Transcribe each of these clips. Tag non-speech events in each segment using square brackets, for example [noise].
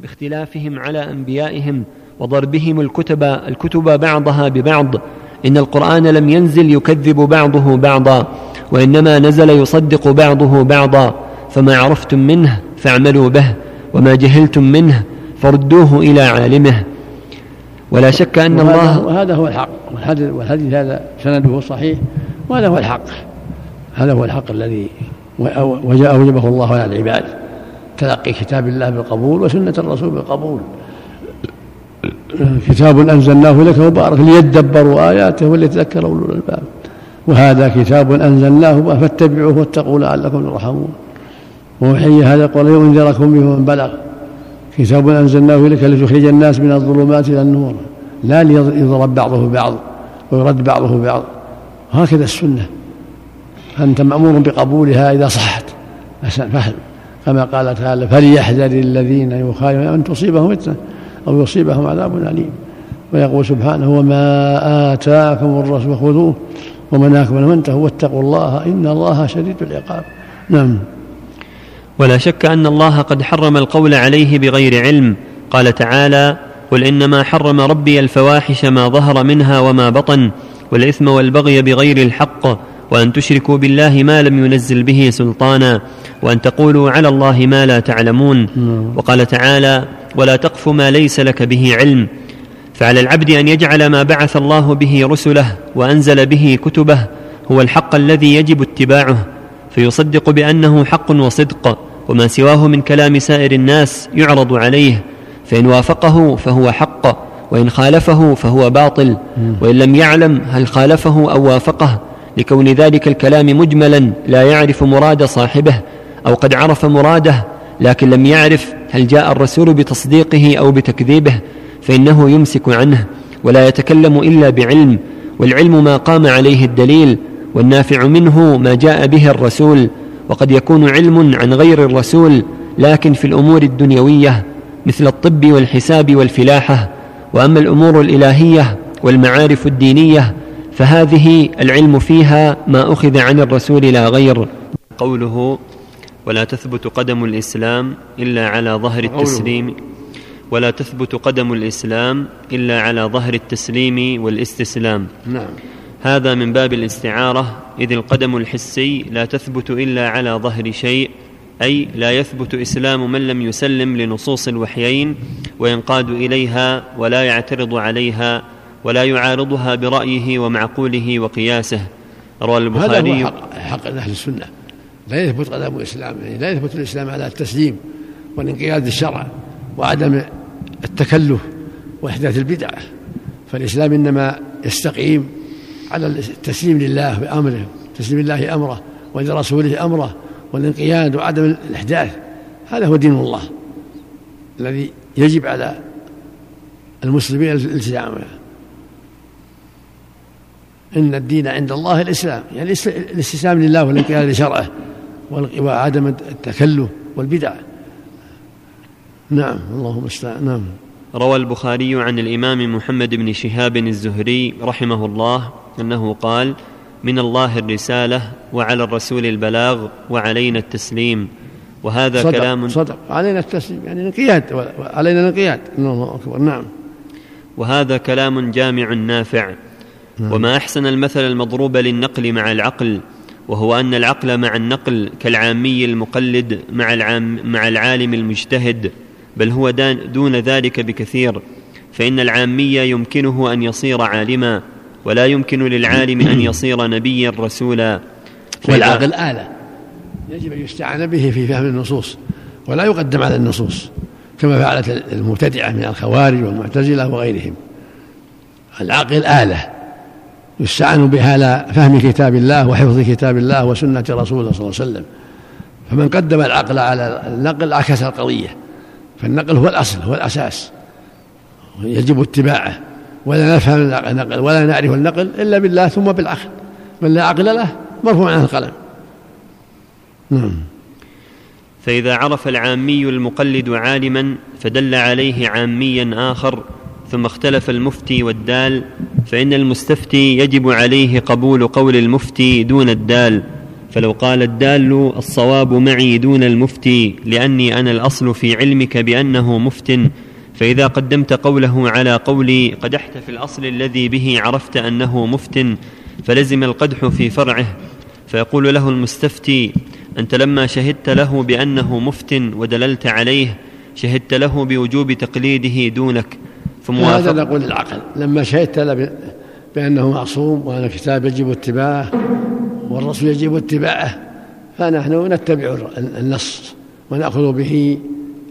باختلافهم على أنبيائهم وضربهم الكتب الكتب بعضها ببعض. إن القرآن لم ينزل يكذب بعضه بعضا وإنما نزل يصدق بعضه بعضا. فما عرفتم منه فاعملوا به وما جهلتم منه فردوه إلى عالمه. ولا شك أن الله وهذا هو الحق. والحديث, والحديث هذا سنده صحيح وهذا هو الحق. هذا هو الحق الذي وجاء أوجبه الله على العباد. تلقي كتاب الله بالقبول وسنة الرسول بالقبول. كتاب أنزلناه لك مبارك ليدبروا آياته وليتذكر أولو الألباب. وهذا كتاب أنزلناه فاتبعوه واتقوا لعلكم ترحمون. ووحي هذا قال ينذركم به من بلغ. كتاب أنزلناه لك لتخرج الناس من الظلمات إلى النور. لا ليضرب بعضه بعض ويرد بعضه بعض. هكذا السنة. أنت مأمور بقبولها إذا صحت. فهم كما قال تعالى فليحذر الذين يخالفون أن تصيبهم فتنة أو يصيبهم عذاب أليم. ويقول سبحانه وما آتاكم الرسول خذوه ومن أكمل فانتهوا واتقوا الله إن الله شديد العقاب. نعم. ولا شك أن الله قد حرم القول عليه بغير علم. قال تعالى قل إنما حرم ربي الفواحش ما ظهر منها وما بطن والإثم والبغي بغير الحق. وأن تشركوا بالله ما لم ينزل به سلطانا وأن تقولوا على الله ما لا تعلمون. وقال تعالى ولا تقف ما ليس لك به علم. فعلى العبد أن يجعل ما بعث الله به رسله وأنزل به كتبه هو الحق الذي يجب اتباعه فيصدق بأنه حق وصدق وما سواه من كلام سائر الناس يعرض عليه فإن وافقه فهو حق وإن خالفه فهو باطل وإن لم يعلم هل خالفه أو وافقه لكون ذلك الكلام مجملا لا يعرف مراد صاحبه أو قد عرف مراده لكن لم يعرف هل جاء الرسول بتصديقه أو بتكذيبه فإنه يمسك عنه ولا يتكلم إلا بعلم والعلم ما قام عليه الدليل والنافع منه ما جاء به الرسول وقد يكون علم عن غير الرسول لكن في الأمور الدنيوية مثل الطب والحساب والفلاحة وأما الأمور الإلهية والمعارف الدينية فهذه العلم فيها ما أخذ عن الرسول لا غير. قوله ولا تثبت قدم الإسلام إلا على ظهر التسليم. ولا تثبت قدم الإسلام إلا على ظهر التسليم والاستسلام. نعم. هذا من باب الاستعارة إذ القدم الحسي لا تثبت إلا على ظهر شيء أي لا يثبت إسلام من لم يسلم لنصوص الوحيين وينقاد إليها ولا يعترض عليها ولا يعارضها برأيه ومعقوله وقياسه. روى البخاري هذا هو حق, حق أهل السنة. لا يثبت قدم الإسلام يعني لا يثبت الإسلام على التسليم والانقياد للشرع وعدم التكلف وإحداث البدع. فالإسلام إنما يستقيم على التسليم لله بأمره تسليم الله أمره ولرسوله أمره والانقياد وعدم الإحداث. هذا هو دين الله الذي يجب على المسلمين الالتزام به إن الدين عند الله الإسلام. يعني الاستسلام لله والانقياد لشرعه وعدم التكلف والبدع. نعم اللهم استعان. نعم. روى البخاري عن الإمام محمد بن شهاب الزهري رحمه الله أنه قال من الله الرسالة وعلى الرسول البلاغ وعلينا التسليم. وهذا صدق كلام صدق. علينا التسليم يعني الانقياد علينا الانقياد. الله أكبر نعم. وهذا كلام جامع نافع. وما أحسن المثل المضروب للنقل مع العقل وهو أن العقل مع النقل كالعامي المقلد مع العام مع العالم المجتهد بل هو دون ذلك بكثير فإن العامي يمكنه أن يصير عالما ولا يمكن للعالم أن يصير نبيا رسولا. والعقل آلة. يجب أن يستعان به في فهم النصوص ولا يقدم على النصوص كما فعلت المبتدعة من الخوارج والمعتزلة وغيرهم. العقل آلة. يستعان بها على فهم كتاب الله وحفظ كتاب الله وسنة رسوله صلى الله عليه وسلم. فمن قدم العقل على النقل عكس القضية. فالنقل هو الأصل هو الأساس. يجب اتباعه. ولا نفهم النقل ولا نعرف النقل إلا بالله ثم بالعقل. من لا عقل له مرفوع عنه القلم. نعم. فإذا عرف العامي المقلد عالما فدل عليه عاميا آخر ثم اختلف المفتي والدال فإن المستفتي يجب عليه قبول قول المفتي دون الدال. فلو قال الدال الصواب معي دون المفتي لأني أنا الأصل في علمك بأنه مفت. فإذا قدمت قوله على قولي قدحت في الأصل الذي به عرفت أنه مفت. فلزم القدح في فرعه. فيقول له المستفتي أنت لما شهدت له بأنه مفت ودللت عليه شهدت له بوجوب تقليده دونك. فموافق هذا نقول العقل لما شهدت بأنه معصوم وأن الكتاب يجب اتباعه والرسول يجب اتباعه فنحن نتبع النص ونأخذ به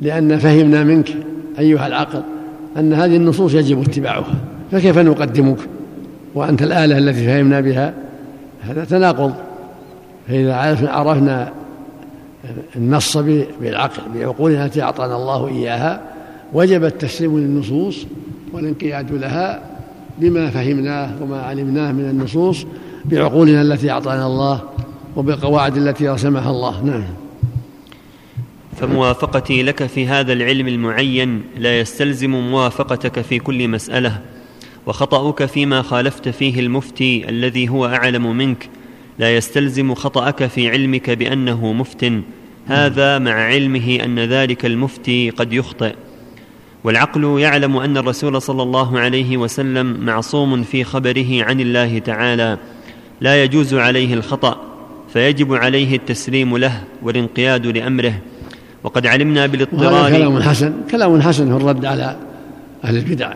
لأن فهمنا منك أيها العقل أن هذه النصوص يجب اتباعها فكيف نقدمك؟ وأنت الآلة التي فهمنا بها هذا تناقض. فإذا عرفنا النص بالعقل بعقولنا التي أعطانا الله إياها وجب التسليم للنصوص والانقياد لها بما فهمناه وما علمناه من النصوص بعقولنا التي أعطانا الله وبالقواعد التي رسمها الله. نعم. فموافقتي لك في هذا العلم المعين لا يستلزم موافقتك في كل مسألة وخطأك فيما خالفت فيه المفتي الذي هو أعلم منك لا يستلزم خطأك في علمك بأنه مفت. هذا مع علمه أن ذلك المفتي قد يخطئ. والعقل يعلم أن الرسول صلى الله عليه وسلم معصوم في خبره عن الله تعالى لا يجوز عليه الخطأ فيجب عليه التسليم له والانقياد لأمره. وقد علمنا بالاضطرار كلام حسن كلام حسن في الرد على أهل البدع.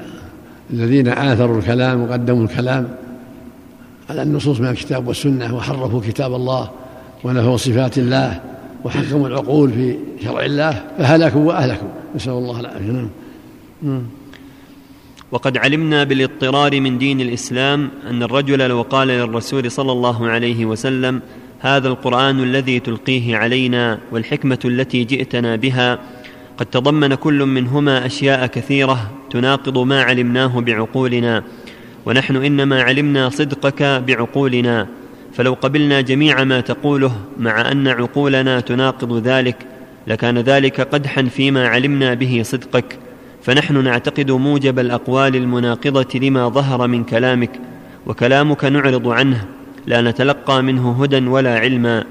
الذين آثروا الكلام وقدموا الكلام على النصوص من الكتاب والسنة وحرفوا كتاب الله ونفوا صفات الله وحكموا العقول في شرع الله فهلكوا وأهلكوا. نسأل الله العافية. نعم. وقد علمنا بالاضطرار من دين الإسلام أن الرجل لو قال للرسول صلى الله عليه وسلم هذا القرآن الذي تلقيه علينا والحكمة التي جئتنا بها قد تضمن كل منهما أشياء كثيرة تناقض ما علمناه بعقولنا ونحن إنما علمنا صدقك بعقولنا فلو قبلنا جميع ما تقوله مع أن عقولنا تناقض ذلك لكان ذلك قدحا فيما علمنا به صدقك. فنحن نعتقد موجب الأقوال المناقضة لما ظهر من كلامك وكلامك نعرض عنه لا نتلقى منه هدى ولا علما.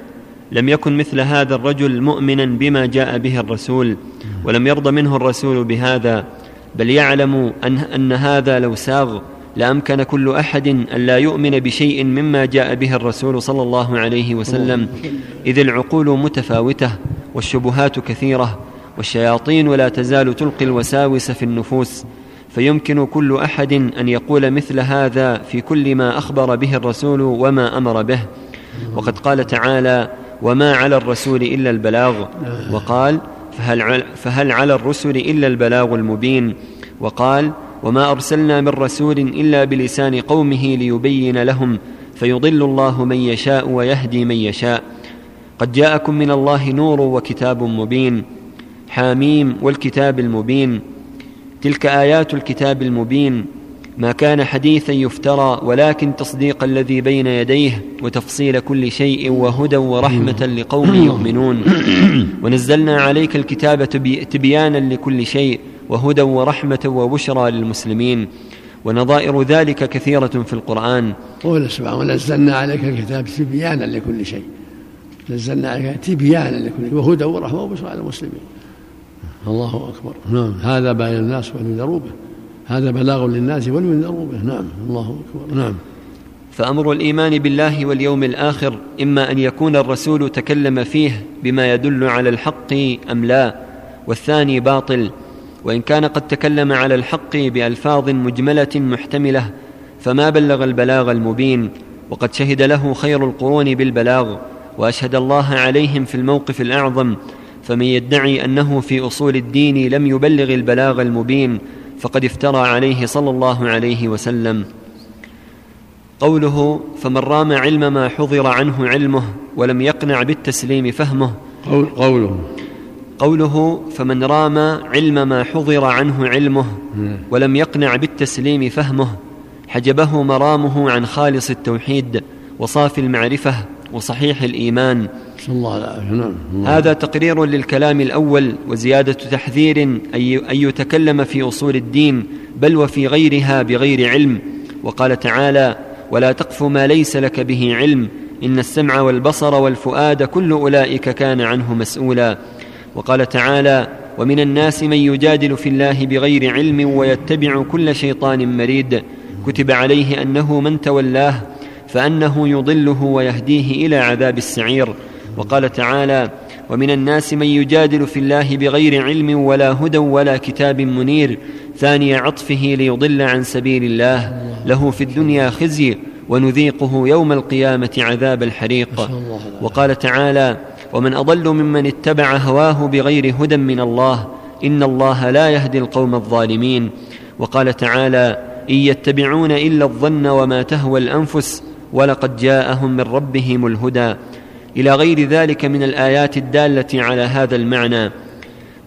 لم يكن مثل هذا الرجل مؤمنا بما جاء به الرسول ولم يرض منه الرسول بهذا بل يعلم أن, أن هذا لو ساغ لأمكن كل أحد أن لا يؤمن بشيء مما جاء به الرسول صلى الله عليه وسلم. إذ العقول متفاوتة والشبهات كثيرة والشياطين لا تزال تلقي الوساوس في النفوس فيمكن كل أحد أن يقول مثل هذا في كل ما أخبر به الرسول وما أمر به. وقد قال تعالى وما على الرسول إلا البلاغ وقال فهل, فهل على الرسل إلا البلاغ المبين وقال وما أرسلنا من رسول إلا بلسان قومه ليبين لهم فيضل الله من يشاء ويهدي من يشاء قد جاءكم من الله نور وكتاب مبين. حاميم والكتاب المبين. تلك آيات الكتاب المبين. ما كان حديثا يفترى ولكن تصديق الذي بين يديه وتفصيل كل شيء وهدى ورحمة لقوم [coughs] يؤمنون. ونزلنا عليك الكتاب تبيانا لكل شيء وهدى ورحمة وبشرى للمسلمين. ونظائر ذلك كثيرة في القرآن. قول سبحانه ونزلنا عليك الكتاب تبيانا لكل شيء. نزلنا عليك تبيانا لكل شيء وهدى ورحمة وبشرى للمسلمين. الله أكبر. نعم. هذا بين الناس ولينذروا به. هذا بلاغ للناس ولينذروا به. نعم. الله أكبر. نعم. فأمر الإيمان بالله واليوم الآخر إما أن يكون الرسول تكلم فيه بما يدل على الحق أم لا والثاني باطل وإن كان قد تكلم على الحق بألفاظ مجملة محتملة فما بلغ البلاغ المبين وقد شهد له خير القرون بالبلاغ وأشهد الله عليهم في الموقف الأعظم فمن يدعي أنه في أصول الدين لم يبلغ البلاغ المبين فقد افترى عليه صلى الله عليه وسلم. قوله فمن رام علم ما حضر عنه علمه ولم يقنع بالتسليم فهمه. قول قوله. قوله فمن رام علم ما حضر عنه علمه ولم يقنع بالتسليم فهمه. حجبه مرامه عن خالص التوحيد وصافي المعرفة وصحيح الإيمان. الله عليه نعم هذا تقرير للكلام الأول وزيادة تحذير أن يتكلم في أصول الدين بل وفي غيرها بغير علم. وقال تعالى ولا تقف ما ليس لك به علم إن السمع والبصر والفؤاد كل أولئك كان عنه مسؤولا. وقال تعالى ومن الناس من يجادل في الله بغير علم ويتبع كل شيطان مريد. كتب عليه أنه من تولاه فأنه يضله ويهديه إلى عذاب السعير. وقال تعالى ومن الناس من يجادل في الله بغير علم ولا هدى ولا كتاب منير ثاني عطفه ليضل عن سبيل الله له في الدنيا خزي ونذيقه يوم القيامة عذاب الحريق وقال تعالى ومن أضل ممن اتبع هواه بغير هدى من الله إن الله لا يهدي القوم الظالمين وقال تعالى إن يتبعون إلا الظن وما تهوى الأنفس ولقد جاءهم من ربهم الهدى إلى غير ذلك من الآيات الدالة على هذا المعنى.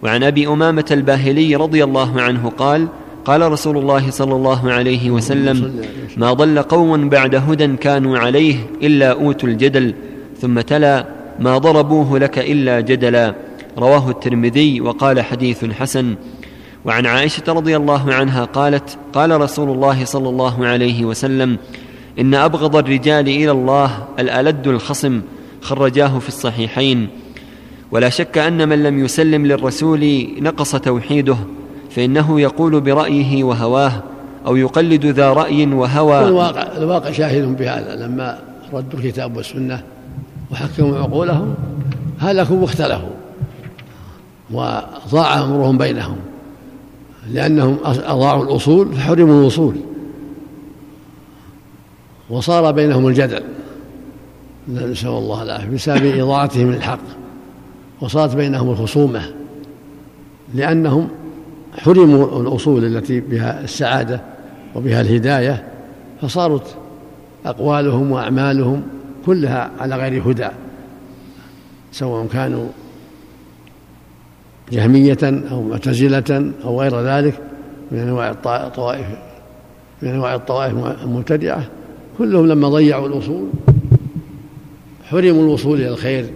وعن أبي أمامة الباهلي رضي الله عنه قال قال رسول الله صلى الله عليه وسلم ما ضل قوم بعد هدى كانوا عليه إلا أوتوا الجدل ثم تلا ما ضربوه لك إلا جدلا. رواه الترمذي وقال حديث حسن. وعن عائشة رضي الله عنها قالت قال رسول الله صلى الله عليه وسلم إن أبغض الرجال إلى الله الألد الخصم خرجاه في الصحيحين. ولا شك أن من لم يسلم للرسول نقص توحيده فإنه يقول برأيه وهواه أو يقلد ذا رأي وهوى. الواقع, الواقع شاهد بهذا. لما ردوا الكتاب والسنة وحكموا عقولهم هلكوا واختلفوا وضاع أمرهم بينهم. لأنهم أضاعوا الأصول فحرموا الوصول. وصار بينهم الجدل. نسأل الله العافية. بسبب إضاعتهم للحق. وصارت بينهم الخصومة. لأنهم حرموا الأصول التي بها السعادة وبها الهداية. فصارت أقوالهم وأعمالهم كلها على غير هدى. سواء كانوا جهمية أو معتزلة أو غير ذلك. من أنواع الطوائف من أنواع الطوائف المبتدعة. كلهم لما ضيعوا الأصول حرموا الوصول إلى الخير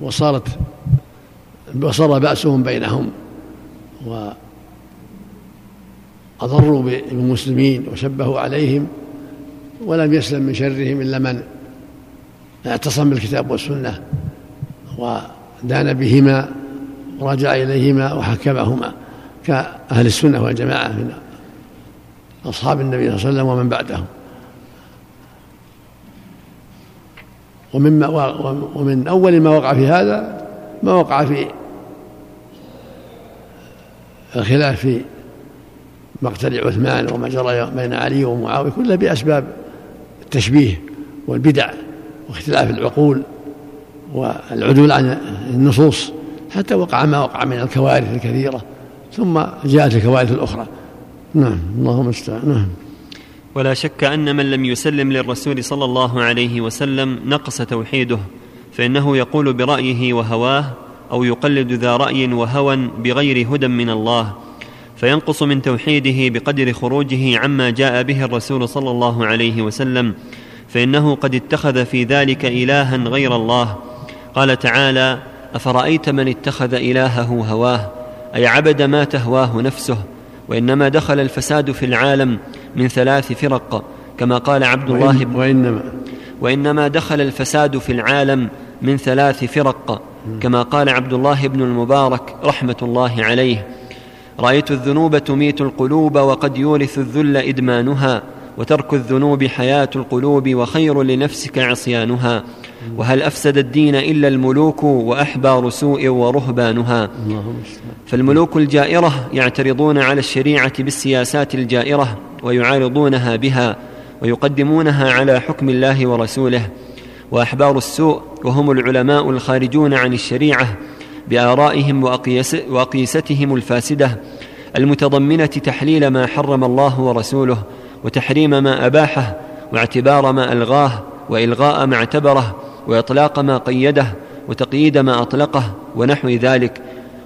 وصارت وصار بأسهم بينهم وأضروا بالمسلمين وشبهوا عليهم ولم يسلم من شرهم إلا من اعتصم بالكتاب والسنة ودان بهما ورجع إليهما وحكمهما كأهل السنة والجماعة من أصحاب النبي صلى الله عليه وسلم ومن بعدهم. ومما ومن أول ما وقع في هذا ما وقع في الخلاف في مقتل عثمان وما جرى بين علي ومعاوية كله بأسباب التشبيه والبدع واختلاف العقول والعدول عن النصوص حتى وقع ما وقع من الكوارث الكثيرة ثم جاءت الكوارث الأخرى. نعم اللهم استعان. نعم. ولا شك أن من لم يسلم للرسول صلى الله عليه وسلم نقص توحيده فإنه يقول برأيه وهواه أو يقلد ذا رأي وهوى بغير هدى من الله فينقص من توحيده بقدر خروجه عما جاء به الرسول صلى الله عليه وسلم فإنه قد اتخذ في ذلك الها غير الله. قال تعالى أفرأيت من اتخذ إلهه هواه؟ أي عبد ما تهواه نفسه؟ وإنما دخل الفساد في العالم من ثلاث فرق كما قال عبد الله بن وإنما وإنما دخل الفساد في العالم من ثلاث فرق كما قال عبد الله بن المبارك رحمة الله عليه رأيت الذنوب تميت القلوب وقد يورث الذل إدمانها وترك الذنوب حياة القلوب وخير لنفسك عصيانها وهل أفسد الدين إلا الملوك وأحبار سوء ورهبانها؟ فالملوك الجائرة يعترضون على الشريعة بالسياسات الجائرة ويعارضونها بها ويقدمونها على حكم الله ورسوله. وأحبار السوء وهم العلماء الخارجون عن الشريعة بآرائهم وأقيستهم الفاسدة المتضمنة تحليل ما حرم الله ورسوله وتحريم ما أباحه واعتبار ما ألغاه وإلغاء ما اعتبره وإطلاق ما قيده وتقييد ما أطلقه ونحو ذلك.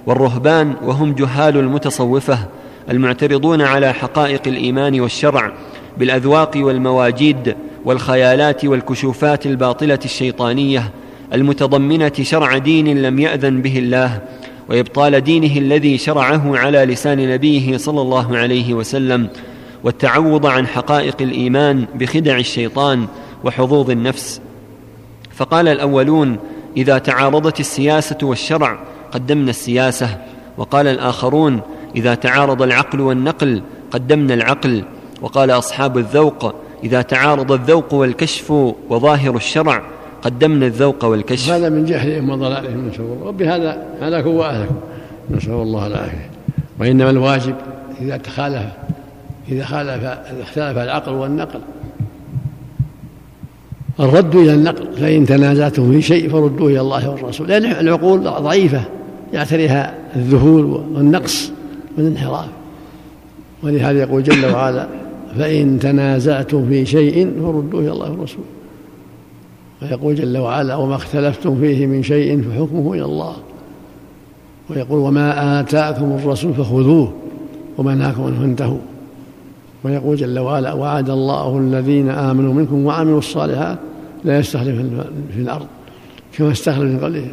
والرهبان وهم جهال المتصوفة المعترضون على حقائق الإيمان والشرع بالأذواق والمواجيد والخيالات والكشوفات الباطلة الشيطانية المتضمنة شرع دين لم يأذن به الله وإبطال دينه الذي شرعه على لسان نبيه صلى الله عليه وسلم والتعوض عن حقائق الإيمان بخدع الشيطان وحظوظ النفس. فقال الأولون إذا تعارضت السياسة والشرع قدمنا السياسة. وقال الآخرون إذا تعارض العقل والنقل قدمنا العقل. وقال أصحاب الذوق إذا تعارض الذوق والكشف وظاهر الشرع قدمنا الذوق والكشف. هذا من جهلهم وضلالهم نسال الله. وبهذا هلكوا واهلكوا نسأل الله العافية. وإنما الواجب إذا تخالف إذا خالف اختلف العقل والنقل. الرد إلى النقل فإن تنازعتم في شيء فردوه إلى الله والرسول. لأن العقول ضعيفة يعتريها الذهول والنقص. والانحراف ولهذا يقول جل وعلا فإن تنازعتم في شيء فردوه إلى الله والرسول ويقول جل وعلا وما اختلفتم فيه من شيء فحكمه إلى الله. ويقول وما آتاكم الرسول فخذوه وما نهاكم عنه فانتهوا. ويقول جل وعلا وعد الله الذين آمنوا منكم وعملوا الصالحات لا يستخلف في الأرض كما استخلف من قبلهم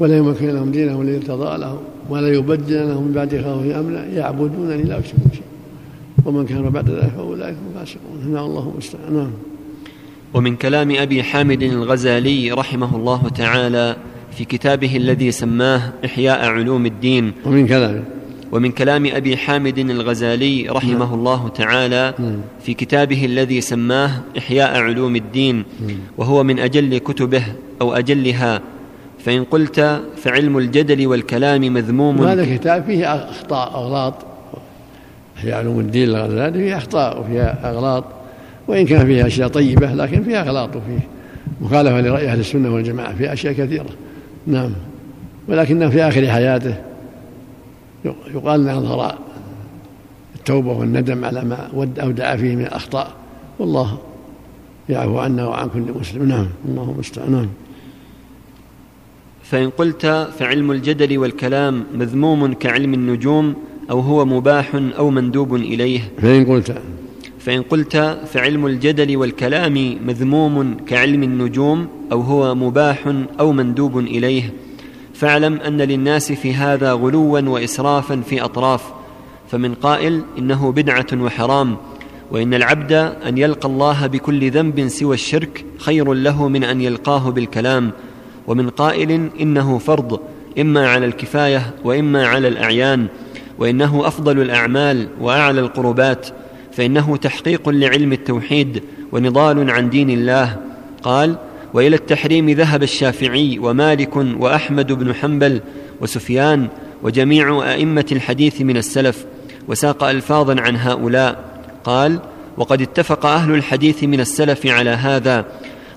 ولا يمكن لهم دينهم الذي ارتضى لهم. ولا يبدلنهم من بعد خوفهم امنا يعبدونني لا يشركون شيئا ومن كان بعد ذلك فأولئك هم الفاسقون. نعم الله المستعان. نعم. ومن كلام أبي حامد الغزالي رحمه الله تعالى في كتابه الذي سماه إحياء علوم الدين. ومن كلامه ومن كلام أبي حامد الغزالي رحمه نعم. الله تعالى نعم. في كتابه الذي سماه إحياء علوم الدين. نعم. وهو من أجل كتبه أو أجلها فإن قلت فعلم الجدل والكلام مذموم. هذا الكتاب فيه أخطاء أغلاط. في علوم الدين الغزالي فيه أخطاء وفيها أغلاط. وإن كان فيها أشياء طيبة لكن فيها أغلاط وفيه مخالفة لرأي أهل السنة والجماعة في أشياء كثيرة. نعم. ولكنه في آخر حياته. يقال أظهر التوبة والندم على ما أودع فيه من الأخطاء. والله يعفو عنا وعن كل مسلم. نعم. اللهم المستعان نعم. فإن قلت فعلم الجدل والكلام مذموم كعلم النجوم أو هو مباح أو مندوب إليه. فإن قلت. فإن قلت فعلم الجدل والكلام مذموم كعلم النجوم أو هو مباح أو مندوب إليه. فاعلم أن للناس في هذا غلوا وإسرافا في أطراف. فمن قائل إنه بدعة وحرام وإن العبد أن يلقى الله بكل ذنب سوى الشرك خير له من أن يلقاه بالكلام. ومن قائل إنه فرض إما على الكفاية وإما على الأعيان وإنه أفضل الأعمال وأعلى القربات فإنه تحقيق لعلم التوحيد ونضال عن دين الله. قال وإلى التحريم ذهب الشافعي ومالك وأحمد بن حنبل وسفيان وجميع أئمة الحديث من السلف وساق الفاظا عن هؤلاء. قال وقد اتفق أهل الحديث من السلف على هذا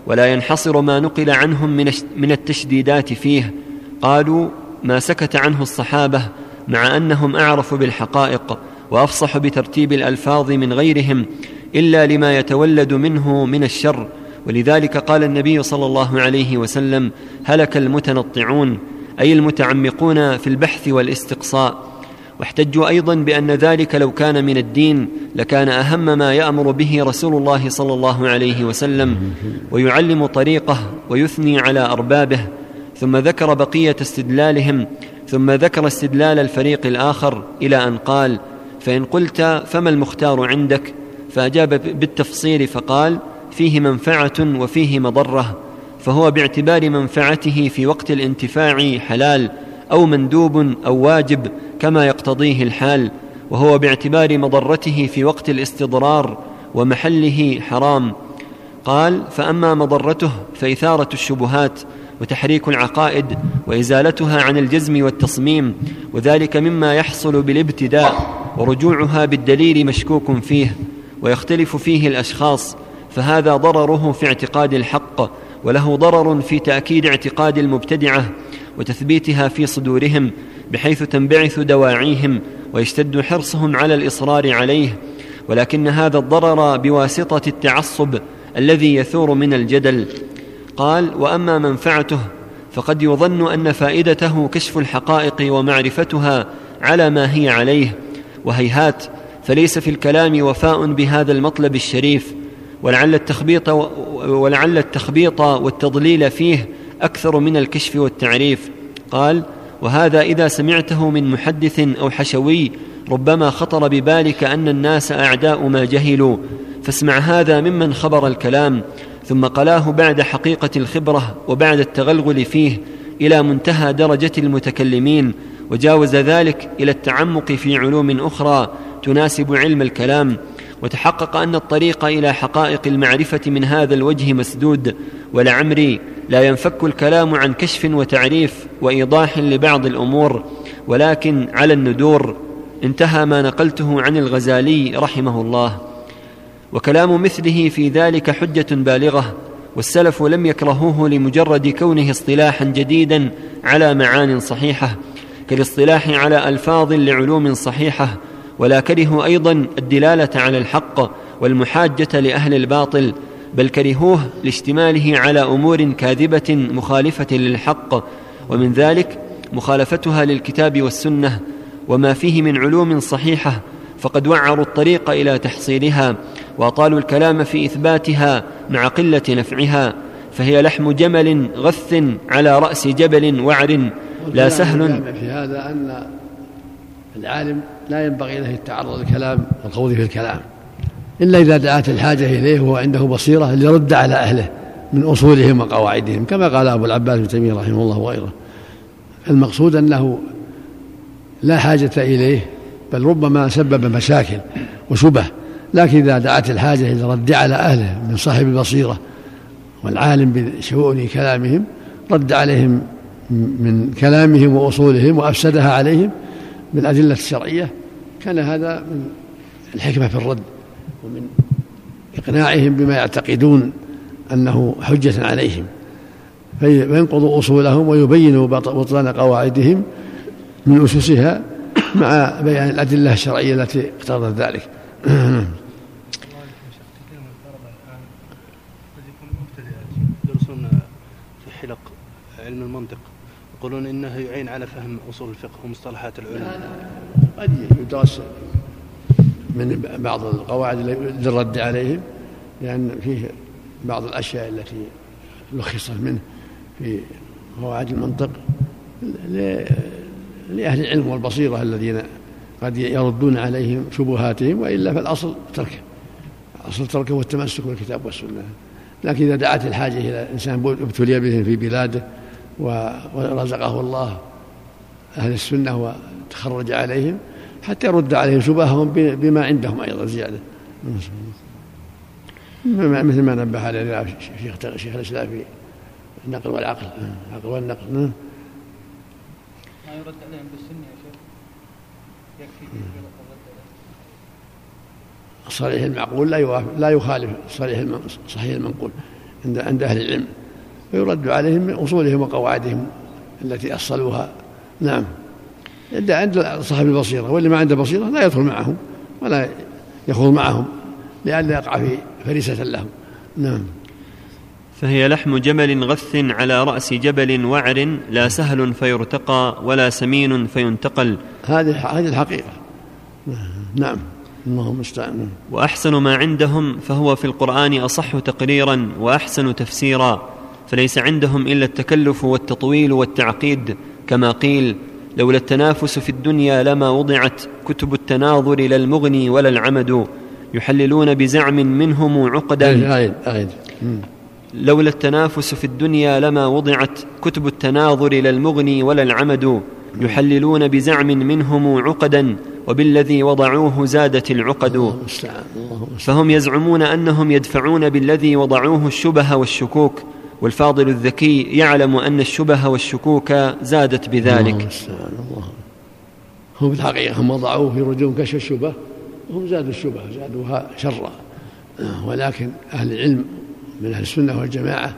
ولا ينحصر ما نقل عنهم من التشديدات فيه. قالوا ما سكت عنه الصحابة مع أنهم أعرف بالحقائق وأفصح بترتيب الألفاظ من غيرهم إلا لما يتولد منه من الشر. ولذلك قال النبي صلى الله عليه وسلم هلك المتنطعون أي المتعمقون في البحث والاستقصاء. واحتجوا أيضا بأن ذلك لو كان من الدين لكان أهم ما يأمر به رسول الله صلى الله عليه وسلم ويعلم طريقه ويثني على أربابه ثم ذكر بقية استدلالهم ثم ذكر استدلال الفريق الآخر إلى أن قال فإن قلت فما المختار عندك؟ فأجاب بالتفصيل فقال فيه منفعة وفيه مضرة فهو باعتبار منفعته في وقت الانتفاع حلال أو مندوب أو واجب كما يقتضيه الحال وهو باعتبار مضرته في وقت الاستضرار ومحله حرام. قال فأما مضرته فإثارة الشبهات وتحريك العقائد وإزالتها عن الجزم والتصميم وذلك مما يحصل بالابتداء ورجوعها بالدليل مشكوك فيه ويختلف فيه الأشخاص فهذا ضرره في اعتقاد الحق وله ضرر في تأكيد اعتقاد المبتدعة وتثبيتها في صدورهم بحيث تنبعث دواعيهم ويشتد حرصهم على الإصرار عليه. ولكن هذا الضرر بواسطة التعصب الذي يثور من الجدل. قال وأما منفعته فقد يظن أن فائدته كشف الحقائق ومعرفتها على ما هي عليه. وهيهات فليس في الكلام وفاء بهذا المطلب الشريف. ولعل التخبيط ولعل التخبيط والتضليل فيه أكثر من الكشف والتعريف. قال وهذا إذا سمعته من محدث أو حشوي ربما خطر ببالك أن الناس أعداء ما جهلوا. فاسمع هذا ممن خبر الكلام ثم قلاه بعد حقيقة الخبرة وبعد التغلغل فيه إلى منتهى درجة المتكلمين وجاوز ذلك إلى التعمق في علوم أخرى تناسب علم الكلام. وتحقق أن الطريق إلى حقائق المعرفة من هذا الوجه مسدود ولعمري لا ينفك الكلام عن كشف وتعريف وإيضاح لبعض الأمور ولكن على الندور انتهى ما نقلته عن الغزالي رحمه الله. وكلام مثله في ذلك حجة بالغة والسلف لم يكرهوه لمجرد كونه اصطلاحا جديدا على معان صحيحة كالاصطلاح على ألفاظ لعلوم صحيحة. ولا كرهوا أيضا الدلالة على الحق والمحاجة لأهل الباطل بل كرهوه لاشتماله على أمور كاذبة مخالفة للحق ومن ذلك مخالفتها للكتاب والسنة وما فيه من علوم صحيحة فقد وعروا الطريق إلى تحصيلها وأطالوا الكلام في إثباتها مع قلة نفعها فهي لحم جمل غث على رأس جبل وعر لا سهل في هذا أن العالم لا ينبغي له التعرض للكلام والخوض في الكلام. إلا إذا دعت الحاجة إليه وهو عنده بصيرة ليرد على أهله من أصولهم وقواعدهم كما قال أبو العباس بن تيمية رحمه الله وغيره. المقصود أنه لا حاجة إليه بل ربما سبب مشاكل وشبه لكن إذا دعت الحاجة إلى الرد على أهله من صاحب البصيرة والعالم بشؤون كلامهم رد عليهم من كلامهم وأصولهم وأفسدها عليهم بالأدلة الشرعية كان هذا من الحكمة في الرد. ومن إقناعهم بما يعتقدون أنه حجة عليهم. فينقض أصولهم ويبين بطلان قواعدهم من أسسها مع بيان الأدلة الشرعية التي اقتضت ذلك. يدرسون في حلق علم المنطق يقولون إنه يعين على فهم أصول الفقه ومصطلحات العلم. قد يدرس من بعض القواعد للرد عليهم لأن فيه بعض الأشياء التي لخصت منه في قواعد المنطق لأهل العلم والبصيرة الذين قد يردون عليهم شبهاتهم وإلا فالأصل تركه. أصل تركه والتمسك بالكتاب والسنة. لكن إذا دعت الحاجة إلى إنسان ابتلي بهم في بلاده ورزقه الله أهل السنة وتخرج عليهم حتى يرد عليهم شبههم بما عندهم أيضا زيادة. مثل ما نبه عليه شيخ شيخ الإسلام في النقل والعقل. العقل والنقل. ما يرد عليهم بالسنة يا شيخ. يكفي الصريح المعقول لا يوافق لا يخالف صريح صحيح المنقول عند عند أهل العلم. ويرد عليهم من اصولهم وقواعدهم التي أصلوها. نعم. عند صاحب البصيرة واللي ما عنده بصيرة لا يدخل معهم ولا يخوض معهم لئلا يقع في فريسة لهم. نعم. فهي لحم جمل غث على رأس جبل وعر لا سهل فيرتقى ولا سمين فينتقل. هذه هذه الحقيقة. نعم. اللهم المستعان. وأحسن ما عندهم فهو في القرآن أصح تقريرا وأحسن تفسيرا فليس عندهم إلا التكلف والتطويل والتعقيد كما قيل لولا التنافس في الدنيا لما وضعت كتب التناظر لا المغني ولا العمد يحللون بزعم منهم عقدا. أعيد أعيد لولا التنافس في الدنيا لما وضعت كتب التناظر لا المغني ولا العمد يحللون بزعم منهم عقدا وبالذي وضعوه زادت العقد. فهم يزعمون أنهم يدفعون بالذي وضعوه الشبه والشكوك. والفاضل الذكي يعلم أن الشبه والشكوك زادت بذلك. الله. هم في الحقيقة هم وضعوه في رجوم كشف الشبه وهم زادوا الشبه زادوها شرا. ولكن أهل العلم من أهل السنة والجماعة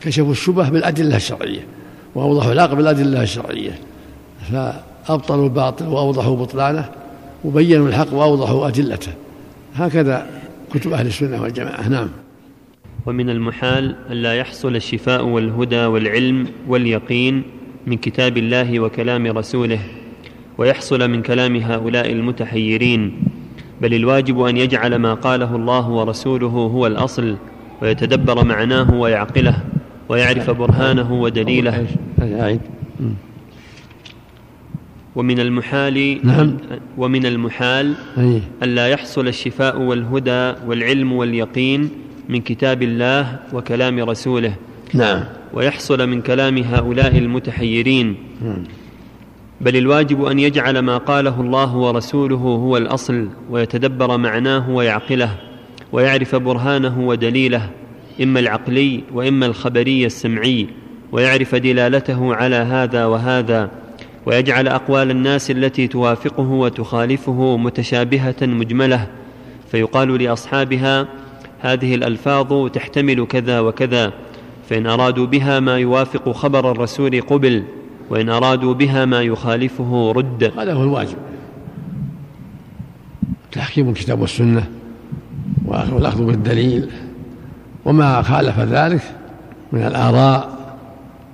كشفوا الشبه بالأدلة الشرعية وأوضحوا الحق بالأدلة الشرعية. فأبطلوا الباطل وأوضحوا بطلانه وبينوا الحق وأوضحوا أدلته. هكذا كتب أهل السنة والجماعة. نعم. ومن المحال ألا يحصل الشفاء والهدى والعلم واليقين من كتاب الله وكلام رسوله ويحصل من كلام هؤلاء المتحيرين بل الواجب أن يجعل ما قاله الله ورسوله هو الأصل ويتدبر معناه ويعقله ويعرف برهانه ودليله. ومن المحال نعم. ومن المحال ألا يحصل الشفاء والهدى والعلم واليقين من كتاب الله وكلام رسوله. نعم. ويحصل من كلام هؤلاء المتحيرين. بل الواجب أن يجعل ما قاله الله ورسوله هو الأصل ويتدبر معناه ويعقله ويعرف برهانه ودليله إما العقلي وإما الخبري السمعي ويعرف دلالته على هذا وهذا ويجعل أقوال الناس التي توافقه وتخالفه متشابهة مجملة. فيقال لأصحابها هذه الألفاظ تحتمل كذا وكذا فإن أرادوا بها ما يوافق خبر الرسول قبل وإن أرادوا بها ما يخالفه رد. هذا هو الواجب. تحكيم الكتاب والسنة والأخذ بالدليل وما خالف ذلك من الآراء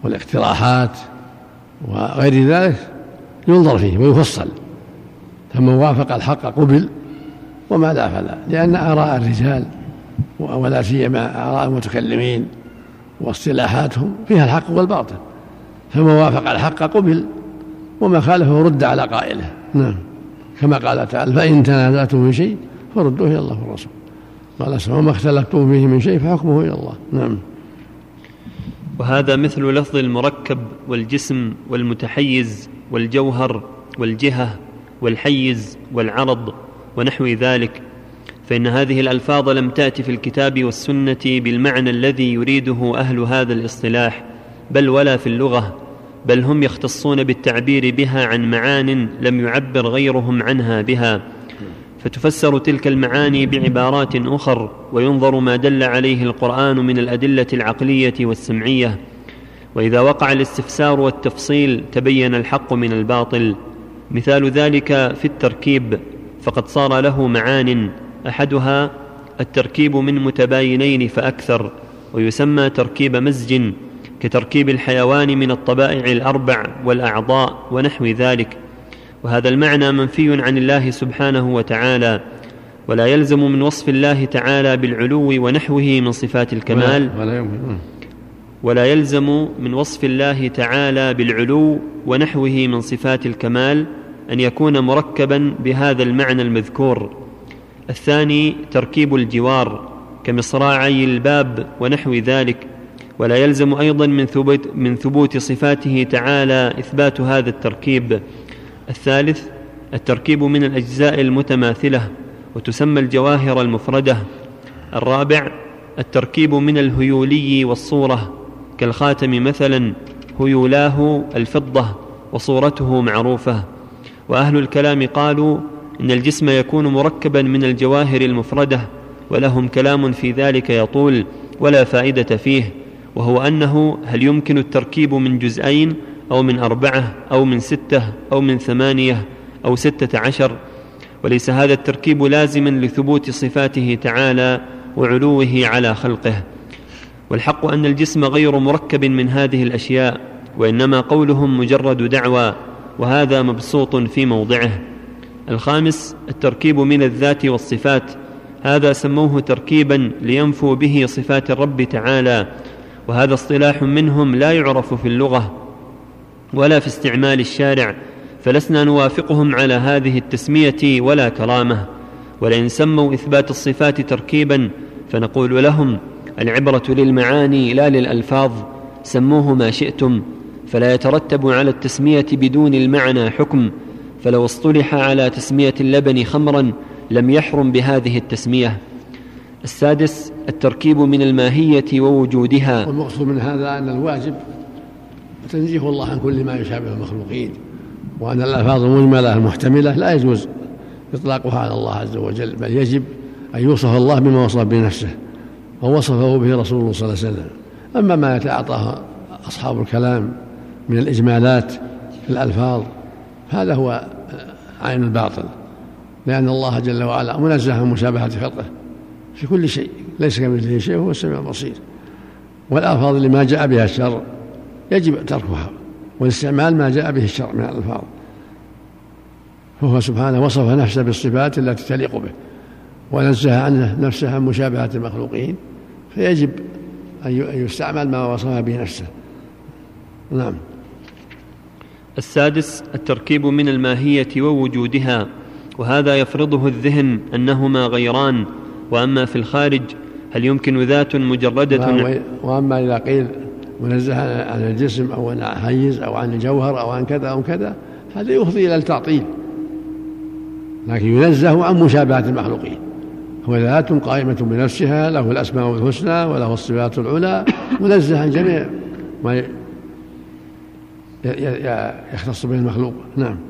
والاقتراحات وغير ذلك ينظر فيه ويفصل. فمن وافق الحق قبل وما لا فلا لأن آراء الرجال ولا سيما آراء المتكلمين واصطلاحاتهم فيها الحق والباطل فمن وافق الحق قبل وما خالفه رد على قائله. نعم. كما قال تعالى فإن تنازعتم من شيء فردوه إلى الله والرسول. قال وما اختلفتم فيه من شيء فحكمه إلى الله. نعم. وهذا مثل لفظ المركب والجسم والمتحيز والجوهر والجهة والحيز والعرض ونحو ذلك. فإن هذه الألفاظ لم تات في الكتاب والسنة بالمعنى الذي يريده أهل هذا الاصطلاح بل ولا في اللغة بل هم يختصون بالتعبير بها عن معان لم يعبر غيرهم عنها بها. فتفسر تلك المعاني بعبارات أخر وينظر ما دل عليه القرآن من الأدلة العقلية والسمعية. وإذا وقع الاستفسار والتفصيل تبين الحق من الباطل. مثال ذلك في التركيب فقد صار له معان أحدها التركيب من متباينين فأكثر ويسمى تركيب مزج كتركيب الحيوان من الطبائع الأربع والأعضاء ونحو ذلك. وهذا المعنى منفي عن الله سبحانه وتعالى ولا يلزم من وصف الله تعالى بالعلو ونحوه من صفات الكمال ولا, ولا يلزم من وصف الله تعالى بالعلو ونحوه من صفات الكمال أن يكون مركبا بهذا المعنى المذكور. الثاني تركيب الجوار كمصراعي الباب ونحو ذلك ولا يلزم أيضا من ثبوت من ثبوت صفاته تعالى إثبات هذا التركيب. الثالث التركيب من الأجزاء المتماثلة وتسمى الجواهر المفردة. الرابع التركيب من الهيولي والصورة كالخاتم مثلا هيولاه الفضة وصورته معروفة. وأهل الكلام قالوا إن الجسم يكون مركبا من الجواهر المفردة ولهم كلام في ذلك يطول ولا فائدة فيه وهو أنه هل يمكن التركيب من جزئين أو من أربعة أو من ستة أو من ثمانية أو ستة عشر؟ وليس هذا التركيب لازما لثبوت صفاته تعالى وعلوه على خلقه. والحق أن الجسم غير مركب من هذه الأشياء وإنما قولهم مجرد دعوى وهذا مبسوط في موضعه. الخامس التركيب من الذات والصفات. هذا سموه تركيبا لينفوا به صفات الرب تعالى وهذا اصطلاح منهم لا يعرف في اللغة ولا في استعمال الشارع فلسنا نوافقهم على هذه التسمية ولا كرامة. ولئن سموا إثبات الصفات تركيبا فنقول لهم العبرة للمعاني لا للألفاظ سموه ما شئتم فلا يترتب على التسمية بدون المعنى حكم. فلو اصطلح على تسمية اللبن خمرا لم يحرم بهذه التسمية. السادس التركيب من الماهية ووجودها. والمقصود من هذا أن الواجب تنزيه الله عن كل ما يشابه المخلوقين وأن الألفاظ المجملة المحتملة لا يجوز إطلاقها على الله عز وجل بل يجب أن يوصف الله بما وصف بنفسه ووصفه به رسول الله صلى الله عليه وسلم. أما ما يتعاطاه أصحاب الكلام من الإجمالات في الألفاظ هذا هو عين الباطل لأن الله جل وعلا منزه عن مشابهة خلقه في كل شيء ليس كمثله شيء وهو السميع البصير. والألفاظ لما جاء بها الشر يجب تركها والاستعمال ما جاء به الشرع من الألفاظ. فهو سبحانه وصف نفسه بالصفات التي تليق به ونزه عنه نفسه عن مشابهة المخلوقين فيجب أن يستعمل ما وصف به نفسه. نعم. السادس التركيب من الماهية ووجودها وهذا يفرضه الذهن أنهما غيران وأما في الخارج هل يمكن ذات مجردة وأما إذا قيل منزه عن الجسم أو عن حيز أو عن الجوهر أو عن كذا أو كذا هذا يفضي إلى التعطيل. لكن ينزه عن مشابهة المخلوقين. هو ذات قائمة بنفسها له الأسماء الحسنى وله الصفات العلى منزه عن جميع ما يختص به المخلوق. نعم.